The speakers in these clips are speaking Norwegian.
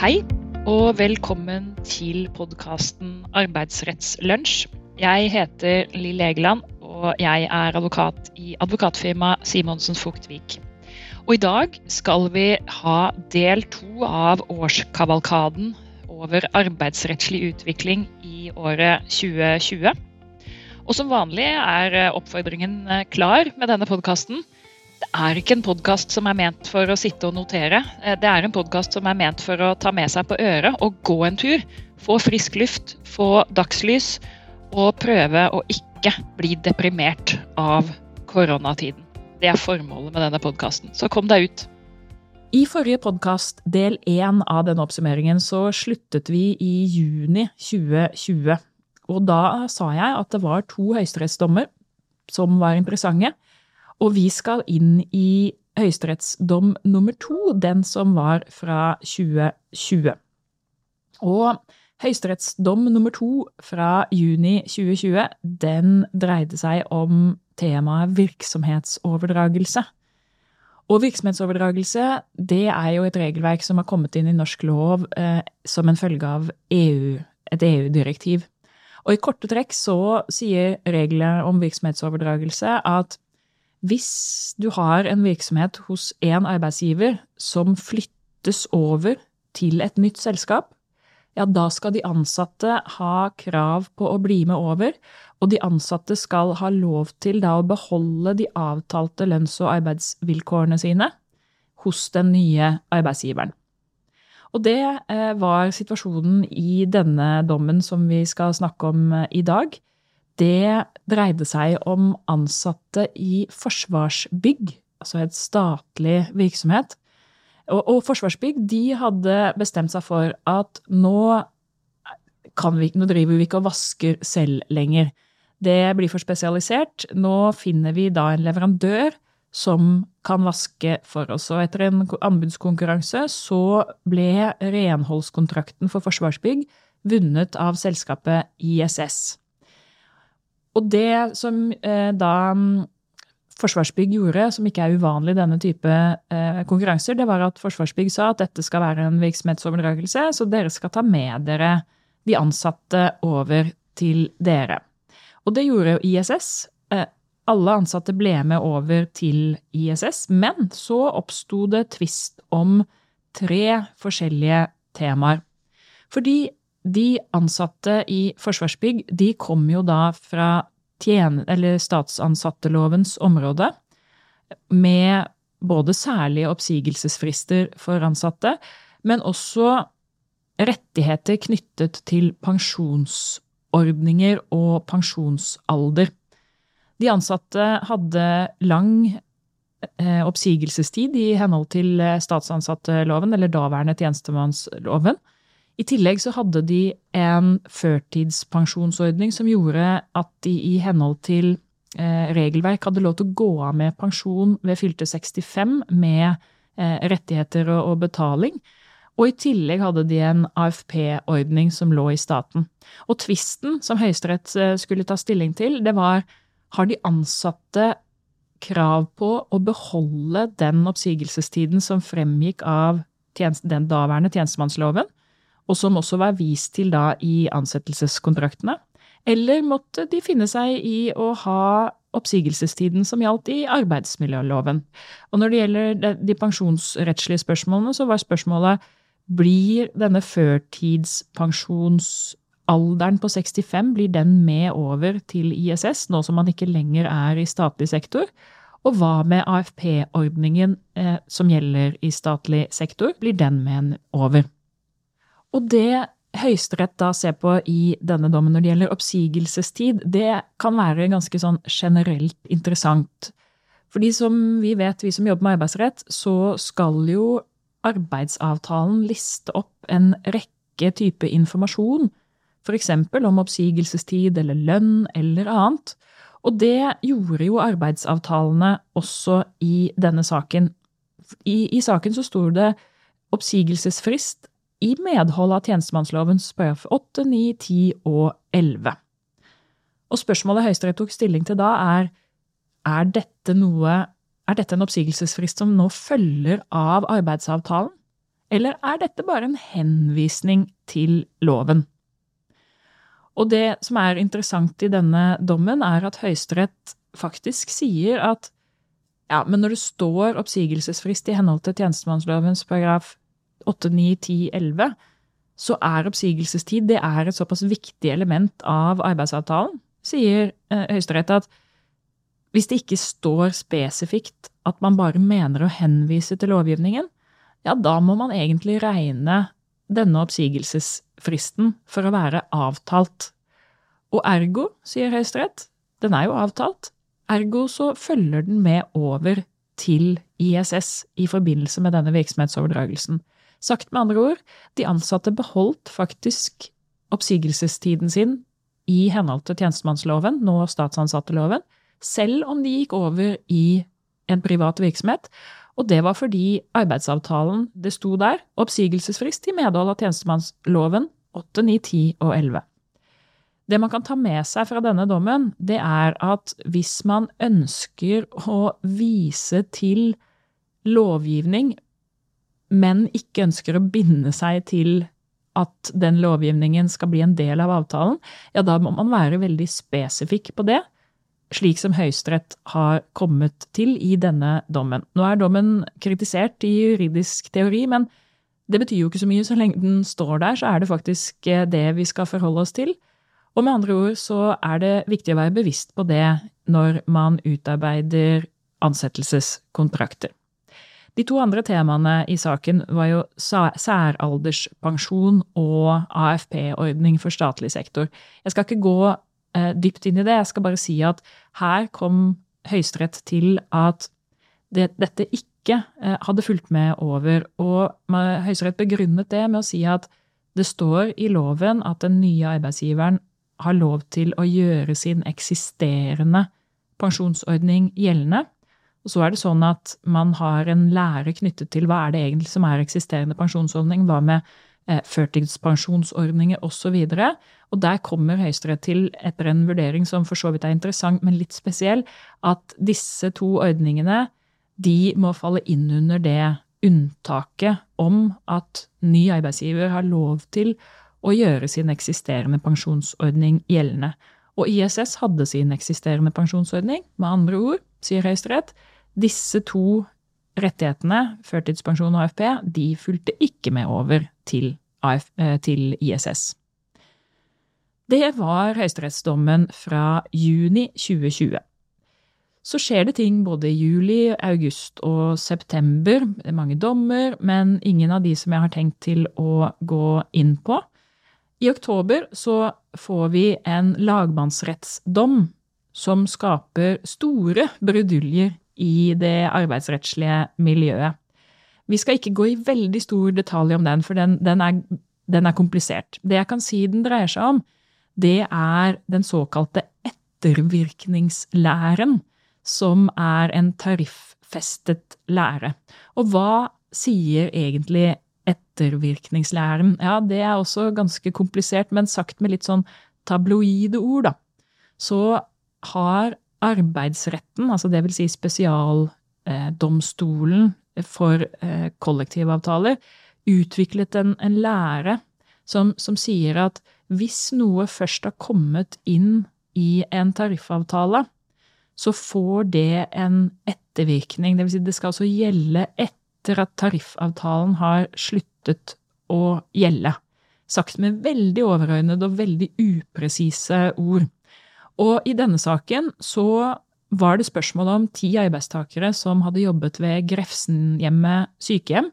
Hei, og velkommen til podkasten Arbeidsrettslunsj. Jeg heter Lill Egeland, og jeg er advokat i advokatfirmaet Simonsen Fugtvik. Og i dag skal vi ha del to av årskavalkaden over arbeidsrettslig utvikling i året 2020. Og som vanlig er oppfordringen klar med denne podkasten. Er ikke en podkast som er ment for å sitte og notere. Det er en podkast som er ment for å ta med seg på øret og gå en tur. Få frisk luft, få dagslys og prøve å ikke bli deprimert av koronatiden. Det er formålet med denne podkasten. Så kom deg ut. I forrige podkast, del én av denne oppsummeringen, så sluttet vi i juni 2020. Og da sa jeg at det var to høyesterettsdommer som var interessante. Og vi skal inn i høyesterettsdom nummer to, den som var fra 2020. Og høyesterettsdom nummer to fra juni 2020, den dreide seg om temaet virksomhetsoverdragelse. Og virksomhetsoverdragelse det er jo et regelverk som har kommet inn i norsk lov eh, som en følge av EU, et EU-direktiv. Og i korte trekk så sier reglene om virksomhetsoverdragelse at hvis du har en virksomhet hos én arbeidsgiver som flyttes over til et nytt selskap, ja, da skal de ansatte ha krav på å bli med over, og de ansatte skal ha lov til da å beholde de avtalte lønns- og arbeidsvilkårene sine hos den nye arbeidsgiveren. Og det eh, var situasjonen i denne dommen som vi skal snakke om eh, i dag det dreide seg om ansatte i Forsvarsbygg, altså et statlig virksomhet. Og, og Forsvarsbygg de hadde bestemt seg for at nå, vi, nå driver vi ikke og vasker selv lenger. Det blir for spesialisert. Nå finner vi da en leverandør som kan vaske for oss. Og etter en anbudskonkurranse så ble renholdskontrakten for Forsvarsbygg vunnet av selskapet ISS. Og det som eh, da mm, Forsvarsbygg gjorde, som ikke er uvanlig i denne type eh, konkurranser, det var at Forsvarsbygg sa at dette skal være en virksomhetsoverdragelse, så dere skal ta med dere de ansatte over til dere. Og det gjorde jo ISS. Eh, alle ansatte ble med over til ISS, men så oppsto det tvist om tre forskjellige temaer. Fordi de ansatte i Forsvarsbygg de kom jo da fra eller statsansattelovens område, med både særlige oppsigelsesfrister for ansatte, men også rettigheter knyttet til pensjonsordninger og pensjonsalder. De ansatte hadde lang eh, oppsigelsestid i henhold til statsansatteloven, eller daværende tjenestemannsloven. I tillegg så hadde de en førtidspensjonsordning som gjorde at de i henhold til eh, regelverk hadde lov til å gå av med pensjon ved fylte 65 med eh, rettigheter og, betaling. Og i tillegg hadde de en AFP-ordning som lå i staten. Og tvisten som Høyesterett eh, skulle ta stilling til, det var har de ansatte krav på å beholde den oppsigelsestiden som fremgikk av den daværende tjenestemannsloven, og som også var vist til da i ansettelseskontraktene? Eller måtte de finne seg i å ha oppsigelsestiden som gjaldt i arbeidsmiljøloven? Og når det gjelder de pensjonsrettslige spørsmålene, så var spørsmålet blir denne førtidspensjonsalderen på 65 blir den med over til ISS, nå som man ikke lenger er i statlig sektor? Og hva med AFP-ordningen eh, som gjelder i statlig sektor, blir den med over? Og det Høyesterett da ser på i denne dommen når det gjelder oppsigelsestid, det kan være ganske sånn generelt interessant. Fordi som vi vet, vi som jobber med arbeidsrett, så skal jo arbeidsavtalen liste opp en rekke type informasjon, f.eks. om oppsigelsestid eller lønn eller annet. Og det gjorde jo arbeidsavtalene også i denne saken. I, i saken så sto det oppsigelsesfrist i medhold av tjenestemannslovens § 8, 9, 10 og 11. Og spørsmålet Høyesterett tok stilling til da, er er dette, noe, er dette en oppsigelsesfrist som nå følger av arbeidsavtalen, eller er dette bare en henvisning til loven? Og det som er interessant i denne dommen, er at Høyesterett faktisk sier at ja, men når det står oppsigelsesfrist i henhold til tjenestemannslovens paragraf 8, 9, 10, 11, så er oppsigelsestid det er et såpass viktig element av arbeidsavtalen, sier eh, Høyesterett at hvis det ikke står spesifikt at man bare mener å henvise til lovgivningen, ja, da må man egentlig regne denne oppsigelsesfristen for å være avtalt. Og ergo, sier Høyesterett, den er jo avtalt, ergo så følger den med over til ISS i forbindelse med denne virksomhetsoverdragelsen. Sagt med andre ord, de ansatte beholdt faktisk oppsigelsestiden sin i henhold til tjenestemannsloven, nå statsansatteloven, selv om de gikk over i en privat virksomhet, og det var fordi arbeidsavtalen det sto der, oppsigelsesfrist i medhold av tjenestemannsloven 8, 9, 10 og 11. Det man kan ta med seg fra denne dommen, det er at hvis man ønsker å vise til lovgivning, men ikke ønsker å binde seg til at den lovgivningen skal bli en del av avtalen, ja, da må man være veldig spesifikk på det slik som Høyesterett har kommet til i denne dommen. Nå er dommen kritisert i juridisk teori, men det betyr jo ikke så mye. Så lenge den står der, så er det faktisk eh, det vi skal forholde oss til. Og med andre ord så er det viktig å være bevisst på det når man utarbeider ansettelseskontrakter. De to andre temaene i saken var jo særalderspensjon og AFP-ordning for statlig sektor. Jeg skal ikke gå eh, dypt inn i det. Jeg skal bare si at her kom Høyesterett til at det, dette ikke eh, hadde fulgt med over. Og Høyesterett begrunnet det med å si at det står i loven at den nye arbeidsgiveren har lov til å gjøre sin eksisterende pensjonsordning gjeldende. Og så er det sånn at man har en lære knyttet til hva er det egentlig som er eksisterende pensjonsordning, hva med eh, førtidspensjonsordninger osv. Og, og der kommer Høyesterett til, etter en vurdering som for så vidt er interessant, men litt spesiell, at disse to ordningene de må falle inn under det unntaket om at ny arbeidsgiver har lov til å gjøre sin eksisterende pensjonsordning gjeldende. Og ISS hadde sin eksisterende pensjonsordning. Med andre ord, sier Høyesterett, disse to rettighetene, førtidspensjon og AFP, de fulgte ikke med over til, AF, eh, til ISS. Det var høyesterettsdommen fra juni 2020. Så skjer det ting både i juli, august og september. Det er mange dommer, men ingen av de som jeg har tenkt til å gå inn på. I oktober så får vi en lagmannsrettsdom som skaper store bruduljer i det arbeidsrettslige miljøet. Vi skal ikke gå i veldig stor detalj om den, for den, den, er, den, er, komplisert. Det jeg kan si den dreier seg om, det er den såkalte ettervirkningslæren, som er en tariffestet lære. Og hva sier egentlig ettervirkningslæren? Ja, det er også ganske komplisert, men sagt med litt sånn tabloide ord, da. Så har arbeidsretten, altså det vil si spesialdomstolen for eh, kollektivavtaler, utviklet en, en lære som, som, sier at hvis noe først har kommet inn i en tariffavtale, så får det en ettervirkning. Det vil si det skal altså gjelde etter at tariffavtalen har sluttet å gjelde. Sagt med veldig overordnede og veldig upresise ord. Og i denne saken så var det spørsmål om ti arbeidstakere som hadde jobbet ved Grefsenhjemmet sykehjem.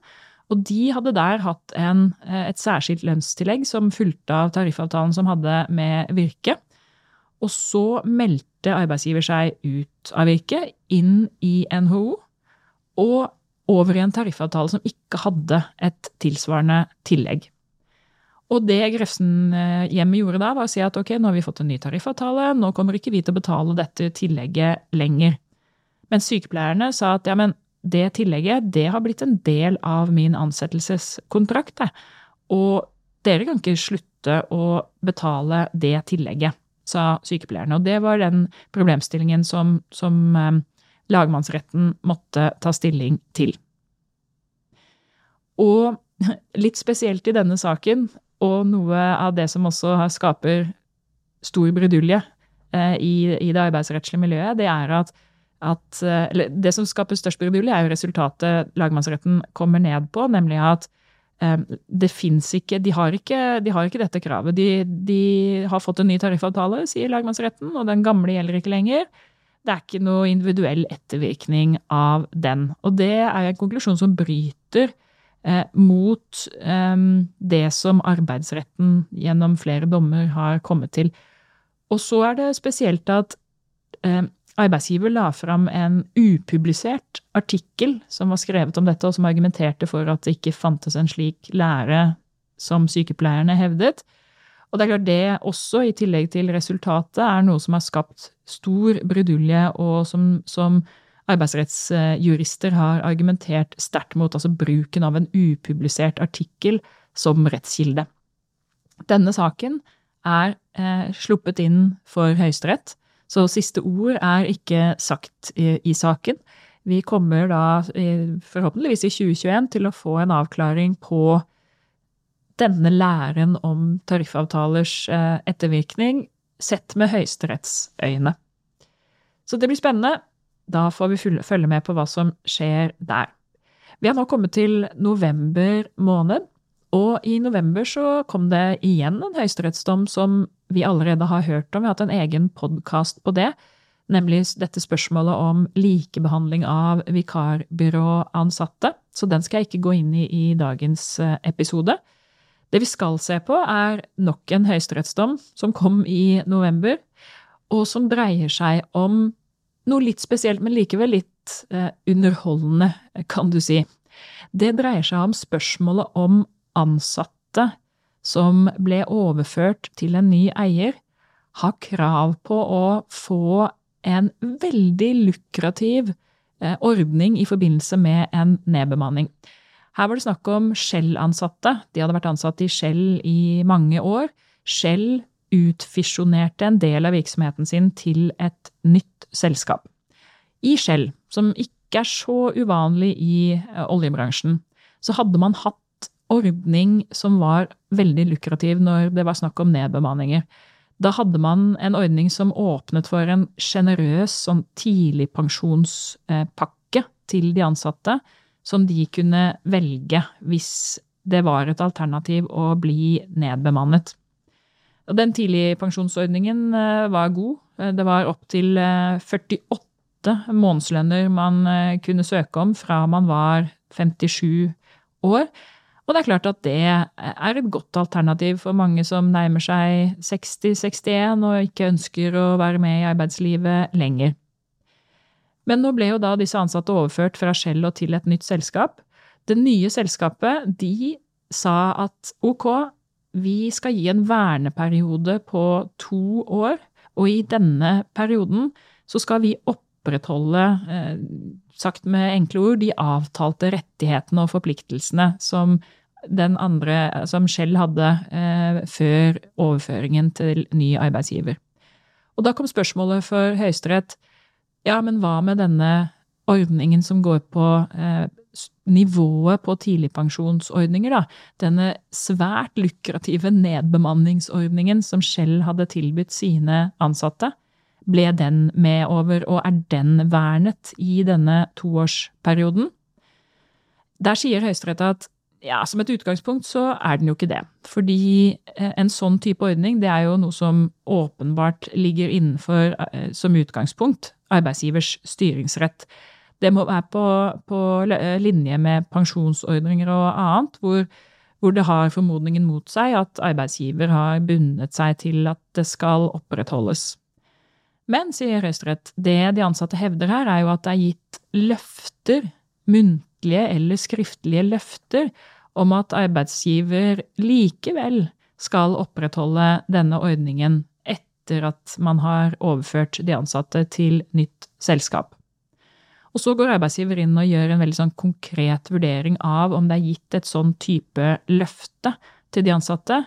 Og de hadde der hatt en, et særskilt lønnstillegg som fulgte av tariffavtalen som hadde med Virke. Og så meldte arbeidsgiver seg ut av Virke, inn i NHO, og over i en tariffavtale som ikke hadde et tilsvarende tillegg. Og det Grefsen-hjemmet gjorde da, var å si at ok, nå har vi fått en ny tariffavtale, nå kommer ikke vi til å betale dette tillegget lenger. Men sykepleierne sa at ja, men det tillegget, det har blitt en del av min ansettelseskontrakt, Og dere kan ikke slutte å betale det tillegget, sa sykepleierne. Og det var den problemstillingen som, som eh, lagmannsretten måtte ta stilling til. Og litt spesielt i denne saken, og noe av det som også skaper stor brudulje eh, i, det arbeidsrettslige miljøet, det er at, at eller det som skaper størst brudulje, er jo resultatet lagmannsretten kommer ned på, nemlig at eh, det fins ikke de, ikke de har ikke dette kravet. De, de har fått en ny tariffavtale, sier lagmannsretten, og den gamle gjelder ikke lenger. Det er ikke noe individuell ettervirkning av den. Og det er en konklusjon som bryter eh, mot eh, det som arbeidsretten gjennom flere dommer har kommet til. Og så er det spesielt at eh, arbeidsgiver la fram en upublisert artikkel som var skrevet om dette, og som argumenterte for at det ikke fantes en slik lære som sykepleierne hevdet. Og det er klart det også, i tillegg til resultatet, er noe som har skapt stor brudulje, og som, som arbeidsrettsjurister har argumentert sterkt mot, altså bruken av en upublisert artikkel som rettskilde. Denne saken er eh, sluppet inn for Høyesterett, så siste ord er ikke sagt i, i saken. Vi kommer da forhåpentligvis i 2021 til å få en avklaring på denne læren om tariffavtalers eh, ettervirkning sett med Høyesteretts øyne. Så det blir spennende. Da får vi følge med på hva som skjer der. Vi har nå kommet til november måned, og i november så kom det igjen en høyesterettsdom som vi allerede har hørt om. Vi har hatt en egen podkast på det, nemlig dette spørsmålet om likebehandling av vikarbyråansatte. Så den skal jeg ikke gå inn i i dagens eh, episode. Det vi skal se på, er nok en høyesterettsdom som kom i november, og som dreier seg om noe litt spesielt, men likevel litt eh, underholdende, kan du si. Det dreier seg om spørsmålet om ansatte som ble overført til en ny eier, har krav på å få en veldig lukrativ eh, ordning i forbindelse med en nedbemanning. Her var det snakk om Shell-ansatte. De hadde vært ansatt i Shell i mange år. Shell utfisjonerte en del av virksomheten sin til et nytt selskap. I Shell, som ikke er så uvanlig i eh, oljebransjen, så hadde man hatt ordning som var veldig lukrativ når det var snakk om nedbemanninger. Da hadde man en ordning som åpnet for en sjenerøs sånn tidligpensjonspakke til de ansatte, som de kunne velge hvis det var et alternativ å bli nedbemannet. Den tidligpensjonsordningen eh, var god. Eh, det var opptil 48 eh, månedslønner man kunne søke om fra man var 57 år. Og det er klart at det er et godt alternativ for mange som nærmer seg 60-61 og ikke ønsker å være med i arbeidslivet lenger. Men nå ble jo da disse ansatte overført fra Shell og til et nytt selskap. Det nye selskapet de sa at ok, vi skal gi en verneperiode på to år, og i denne perioden så skal vi opprettholde, eh, sagt med enkle ord, de avtalte rettighetene og forpliktelsene som den andre, som Shell hadde eh, før overføringen til ny arbeidsgiver. Og da kom spørsmålet for Høyesterett ja, men hva med denne ordningen som går på eh, nivået på tidligpensjonsordninger, da? Denne svært lukrative nedbemanningsordningen som Shell hadde tilbudt sine ansatte. Ble den med over, og er den vernet i denne toårsperioden? Der sier Høyesterett at ja, som et utgangspunkt så er den jo ikke det. Fordi eh, en sånn type ordning, det er jo noe som åpenbart ligger innenfor eh, som utgangspunkt arbeidsgivers styringsrett. Det må være på, på eh, linje med pensjonsordninger og annet, hvor, hvor, det har formodningen mot seg at arbeidsgiver har bundet seg til at det skal opprettholdes. Men, sier Høyesterett, det de ansatte hevder her, er jo at det er gitt løfter, muntlige eller skriftlige løfter om at arbeidsgiver likevel skal opprettholde denne ordningen etter at man har overført de ansatte til nytt selskap. Og så går arbeidsgiver inn og gjør en veldig sånn konkret vurdering av om det er gitt et sånn type løfte til de ansatte,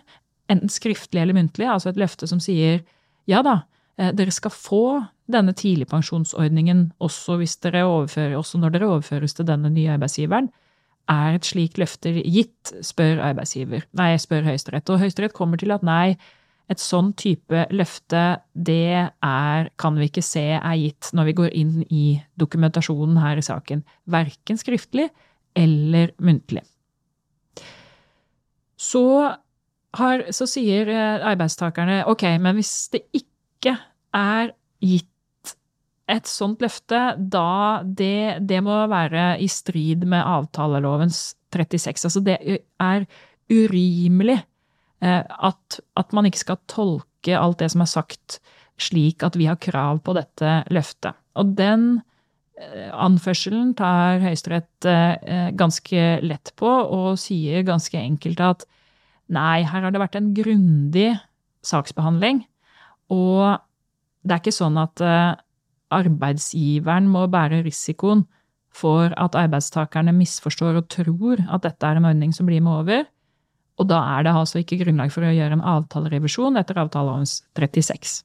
enten skriftlig eller muntlig, altså et løfte som sier ja da, eh, dere skal få denne tidligpensjonsordningen også, hvis dere overfører, også når dere overføres til denne nye arbeidsgiveren, er et slikt løfte gitt, spør arbeidsgiver. Nei, spør Høyesterett. Og Høyesterett kommer til at nei, et sånn type løfte, det er, kan vi ikke se er gitt når vi går inn i dokumentasjonen her i saken. Verken skriftlig eller muntlig. Så, har, så sier eh, arbeidstakerne ok, men hvis det ikke er gitt et sånt løfte, da det, det må være i strid med avtalelovens 36. Altså det er urimelig at, at, man ikke skal tolke alt det som er sagt, slik at vi har krav på dette løftet. Og den eh, anførselen tar Høyesterett eh, ganske lett på, og sier ganske enkelt at nei, her har det vært en grundig saksbehandling, og det er ikke sånn at arbeidsgiveren må bære risikoen for at arbeidstakerne misforstår og tror at dette er en ordning som blir med over. Og da er det altså ikke grunnlag for å gjøre en avtalerevisjon etter avtalelovens 36.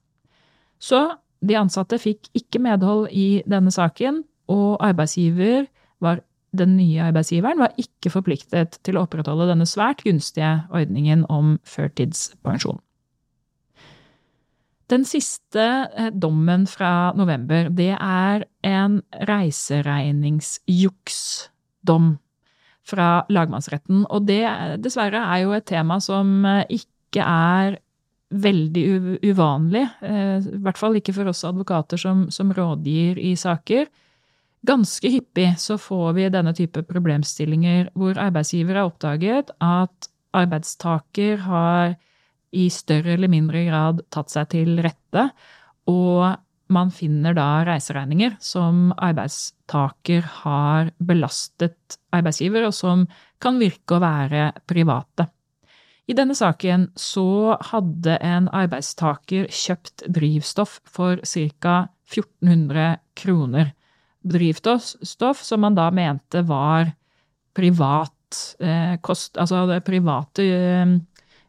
Så de ansatte fikk ikke medhold i denne saken, og arbeidsgiver var den nye arbeidsgiveren var ikke forpliktet til å opprettholde denne svært gunstige ordningen om førtidspensjon. Den siste eh, dommen fra november, det er en reiseregningsjuksdom fra lagmannsretten. Og det, dessverre, er jo et tema som eh, ikke er veldig uvanlig. Eh, I hvert fall ikke for oss advokater som, som rådgir i saker. Ganske hyppig så får vi denne type problemstillinger hvor arbeidsgiver har oppdaget at arbeidstaker har i større eller mindre grad tatt seg til rette, og man finner da reiseregninger som arbeidstaker har belastet arbeidsgiver, og som kan virke å være private. I denne saken så hadde en arbeidstaker kjøpt drivstoff for ca. 1400 kroner. Drivstoff som man da mente var privat eh, kost, altså private eh,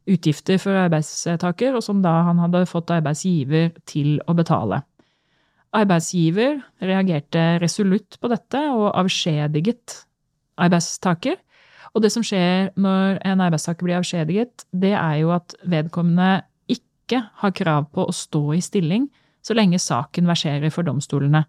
utgifter for arbeidstaker, og som da han hadde fått arbeidsgiver til å betale. Arbeidsgiver reagerte resolutt på dette og avskjediget arbeidstaker. Og det som skjer når en arbeidstaker blir avskjediget, det er jo at vedkommende ikke har krav på å stå i stilling så lenge saken verserer for domstolene.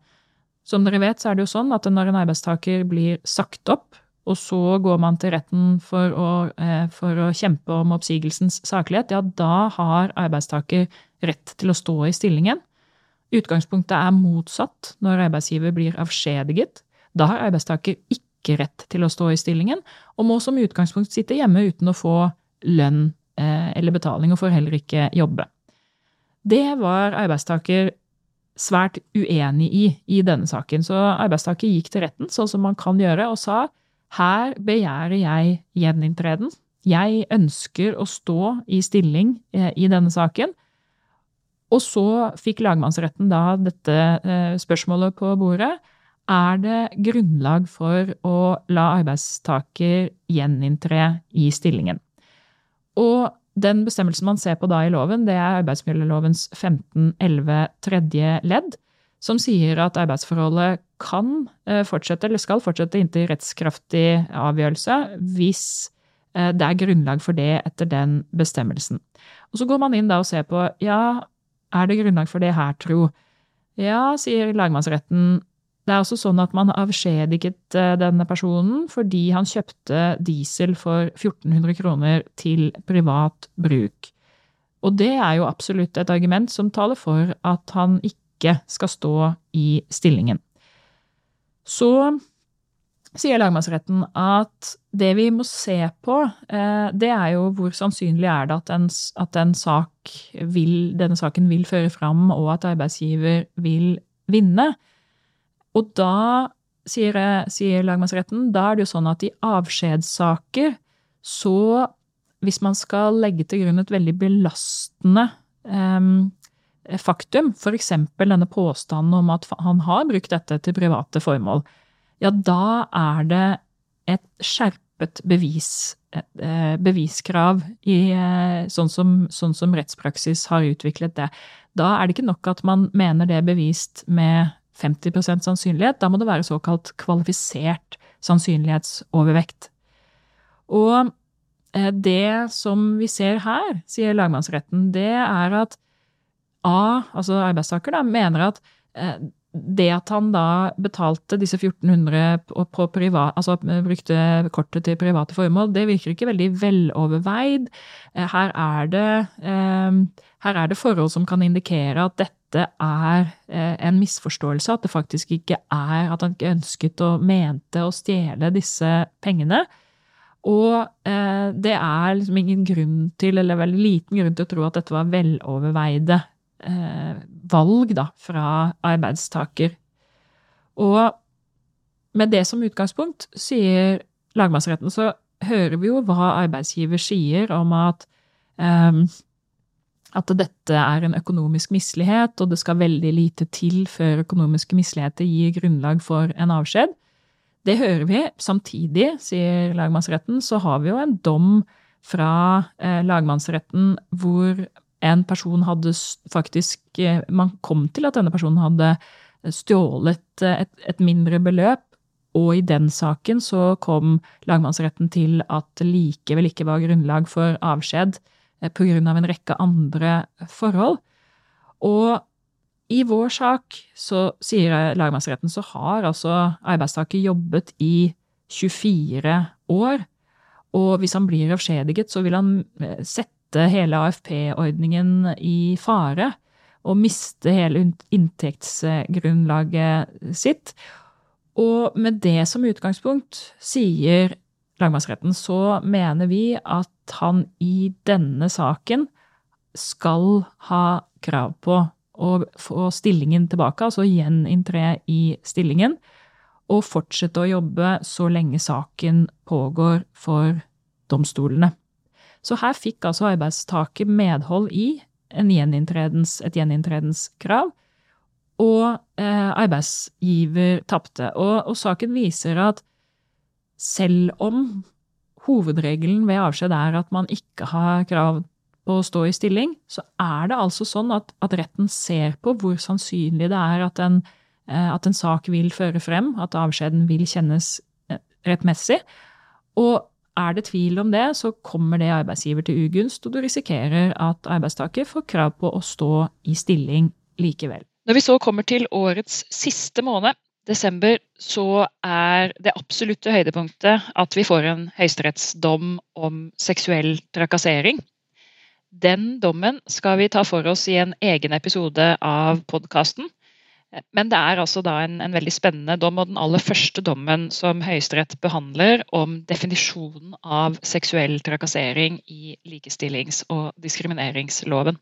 Som dere vet, så er det jo sånn at når en arbeidstaker blir sagt opp, og så går man til retten for å, eh, for å, kjempe om oppsigelsens saklighet, ja, da har arbeidstaker rett til å stå i stillingen. Utgangspunktet er motsatt når arbeidsgiver blir avskjediget. Da har arbeidstaker ikke rett til å stå i stillingen, og må som utgangspunkt sitte hjemme uten å få lønn eh, eller betaling, og får heller ikke jobbe. Det var arbeidstaker svært uenig i i denne saken, så arbeidstaker gikk til retten, sånn som man kan gjøre, og sa her begjærer jeg gjeninntreden. Jeg ønsker å stå i stilling eh, i denne saken. Og så fikk lagmannsretten da dette eh, spørsmålet på bordet. Er det grunnlag for å la arbeidstaker gjeninntre i stillingen? Og den bestemmelsen man ser på da i loven, det er arbeidsmiljølovens 1511 tredje ledd, som sier at arbeidsforholdet kan eh, fortsette, eller skal fortsette inntil rettskraftig avgjørelse, hvis eh, det er grunnlag for det etter den bestemmelsen. Og Så går man inn da og ser på ja, er det grunnlag for det her, tro? Ja, sier lagmannsretten. Det er også sånn at man avskjediget eh, denne personen fordi han kjøpte diesel for 1400 kroner til privat bruk. Og det er jo absolutt et argument som taler for at han ikke skal stå i stillingen. Så sier lagmannsretten at det vi må se på, eh, det er jo hvor sannsynlig er det at, en, at en sak vil, denne saken vil føre fram, og at arbeidsgiver vil vinne. Og da, sier, sier lagmannsretten, da er det jo sånn at i avskjedssaker så Hvis man skal legge til grunn et veldig belastende um, faktum, f.eks. denne påstanden om at han har brukt dette til private formål, ja, da er det et skjerpet bevis, eh, beviskrav i, eh, sånn, som, sånn som rettspraksis har utviklet det. Da er det ikke nok at man mener det er bevist med 50 sannsynlighet, da må det være såkalt kvalifisert sannsynlighetsovervekt. Og eh, det som vi ser her, sier lagmannsretten, det er at A, altså arbeidstaker, da, mener at det at han da betalte disse 1400 på privat, altså brukte kortet til private formål, det virker ikke veldig veloverveid. Eh, her er det, her er det forhold som kan indikere at dette er en misforståelse, at det faktisk ikke er at han ikke ønsket og mente å stjele disse pengene. Og eh, det er liksom ingen grunn til, eller veldig liten grunn til å tro at dette var veloverveide eh, valg da, fra arbeidstaker. Og med det som utgangspunkt, sier lagmannsretten, så hører vi jo hva arbeidsgiver sier om at eh, at dette er en økonomisk mislighet, og det skal veldig lite til før økonomiske misligheter gir grunnlag for en avskjed. Det hører vi. Samtidig, sier lagmannsretten, så har vi jo en dom fra eh, lagmannsretten hvor en person hadde faktisk eh, Man kom til at denne personen hadde stjålet eh, et, et mindre beløp, og i den saken så kom lagmannsretten til at det likevel ikke var grunnlag for avskjed pga. Av en rekke andre forhold. Og i vår sak, så sier lagmannsretten, så har altså arbeidstaker jobbet i 24 år. Og hvis han blir avskjediget, så vil han eh, sette hele AFP-ordningen i fare. Og miste hele inntektsgrunnlaget sitt. Og med det som utgangspunkt, sier lagmannsretten, så mener vi at han i denne saken skal ha krav på å få stillingen tilbake, altså gjeninntre i stillingen, og fortsette å jobbe så lenge saken pågår for domstolene. Så her fikk altså arbeidstaker medhold i gjeninnredens, et gjeninntredenskrav, og eh, arbeidsgiver tapte. Og, og saken viser at selv om hovedregelen ved avskjed er at man ikke har krav på å stå i stilling, så er det altså sånn at, at retten ser på hvor sannsynlig det er at en, eh, at en, sak vil føre frem, at avskjeden vil kjennes eh, rettmessig. Og er det tvil om det, så kommer det arbeidsgiver til ugunst, og du risikerer at arbeidstaker får krav på å stå i stilling likevel. Når vi så kommer til årets siste måned, desember, så er det absolutte høydepunktet at vi får en høyesterettsdom om seksuell trakassering. Den dommen skal vi ta for oss i en egen episode av podkasten. Men det er altså da en, en, veldig spennende dom, og den aller første dommen som Høyesterett behandler om definisjonen av seksuell trakassering i likestillings- og diskrimineringsloven.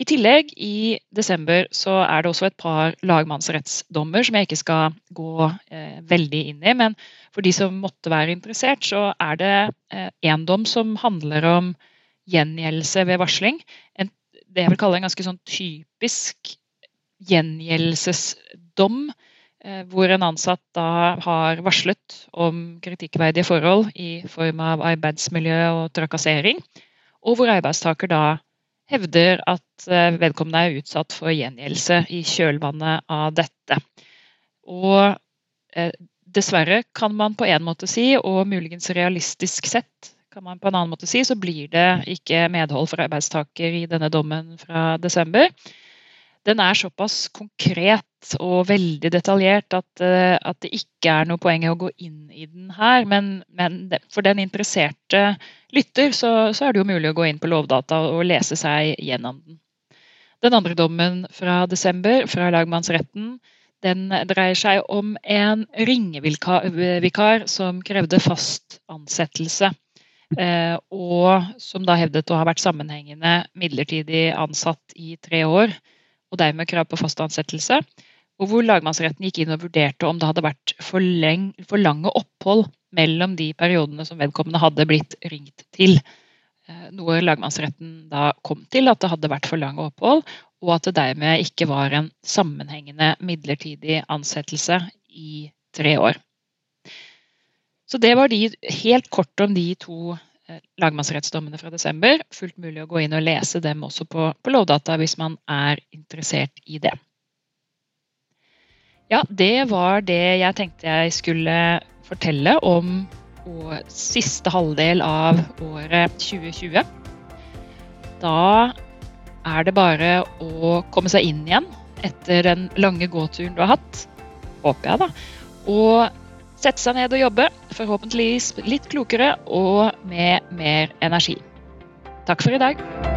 I tillegg, i desember, så er det også et par lagmannsrettsdommer som jeg ikke skal gå eh, veldig inn i. Men for de som måtte være interessert, så er det én eh, dom som handler om gjengjeldelse ved varsling. En, det jeg vil kalle en ganske sånn typisk gjengjeldelsesdom. Eh, hvor en ansatt da har varslet om kritikkverdige forhold i form av arbeidsmiljø og trakassering. Og hvor arbeidstaker da hevder at eh, vedkommende er utsatt for gjengjeldelse i kjølvannet av dette. Og eh, dessverre, kan man på en måte si, og muligens realistisk sett, kan man på en annen måte si, så blir det ikke medhold for arbeidstaker i denne dommen fra desember. Den er såpass konkret og veldig detaljert at, eh, at det ikke er noe poeng i å gå inn i den her. Men, men for den interesserte lytter så, så, er det jo mulig å gå inn på Lovdata og lese seg gjennom den. Den andre dommen fra desember fra lagmannsretten den dreier seg om en ringevikar som krevde fast ansettelse. Eh, og som da hevdet å ha vært sammenhengende midlertidig ansatt i tre år, og dermed krav på fast ansettelse. Og hvor lagmannsretten gikk inn og vurderte om det hadde vært for, leng, for lange opphold mellom de periodene som vedkommende hadde blitt ringt til. Eh, noe lagmannsretten da kom til, at det hadde vært for lange opphold, og at det dermed ikke var en sammenhengende midlertidig ansettelse i tre år. Så det var de, helt kort om de to lagmannsrettsdommene fra desember. Fullt mulig å gå inn og lese dem også på, på Lovdata hvis man er interessert i det. Ja, det var det jeg tenkte jeg skulle fortelle om siste halvdel av året 2020. Da er det bare å komme seg inn igjen etter den lange gåturen du har hatt, håper jeg, da. Og sette seg ned og jobbe, forhåpentligvis litt klokere og med mer energi. Takk for i dag.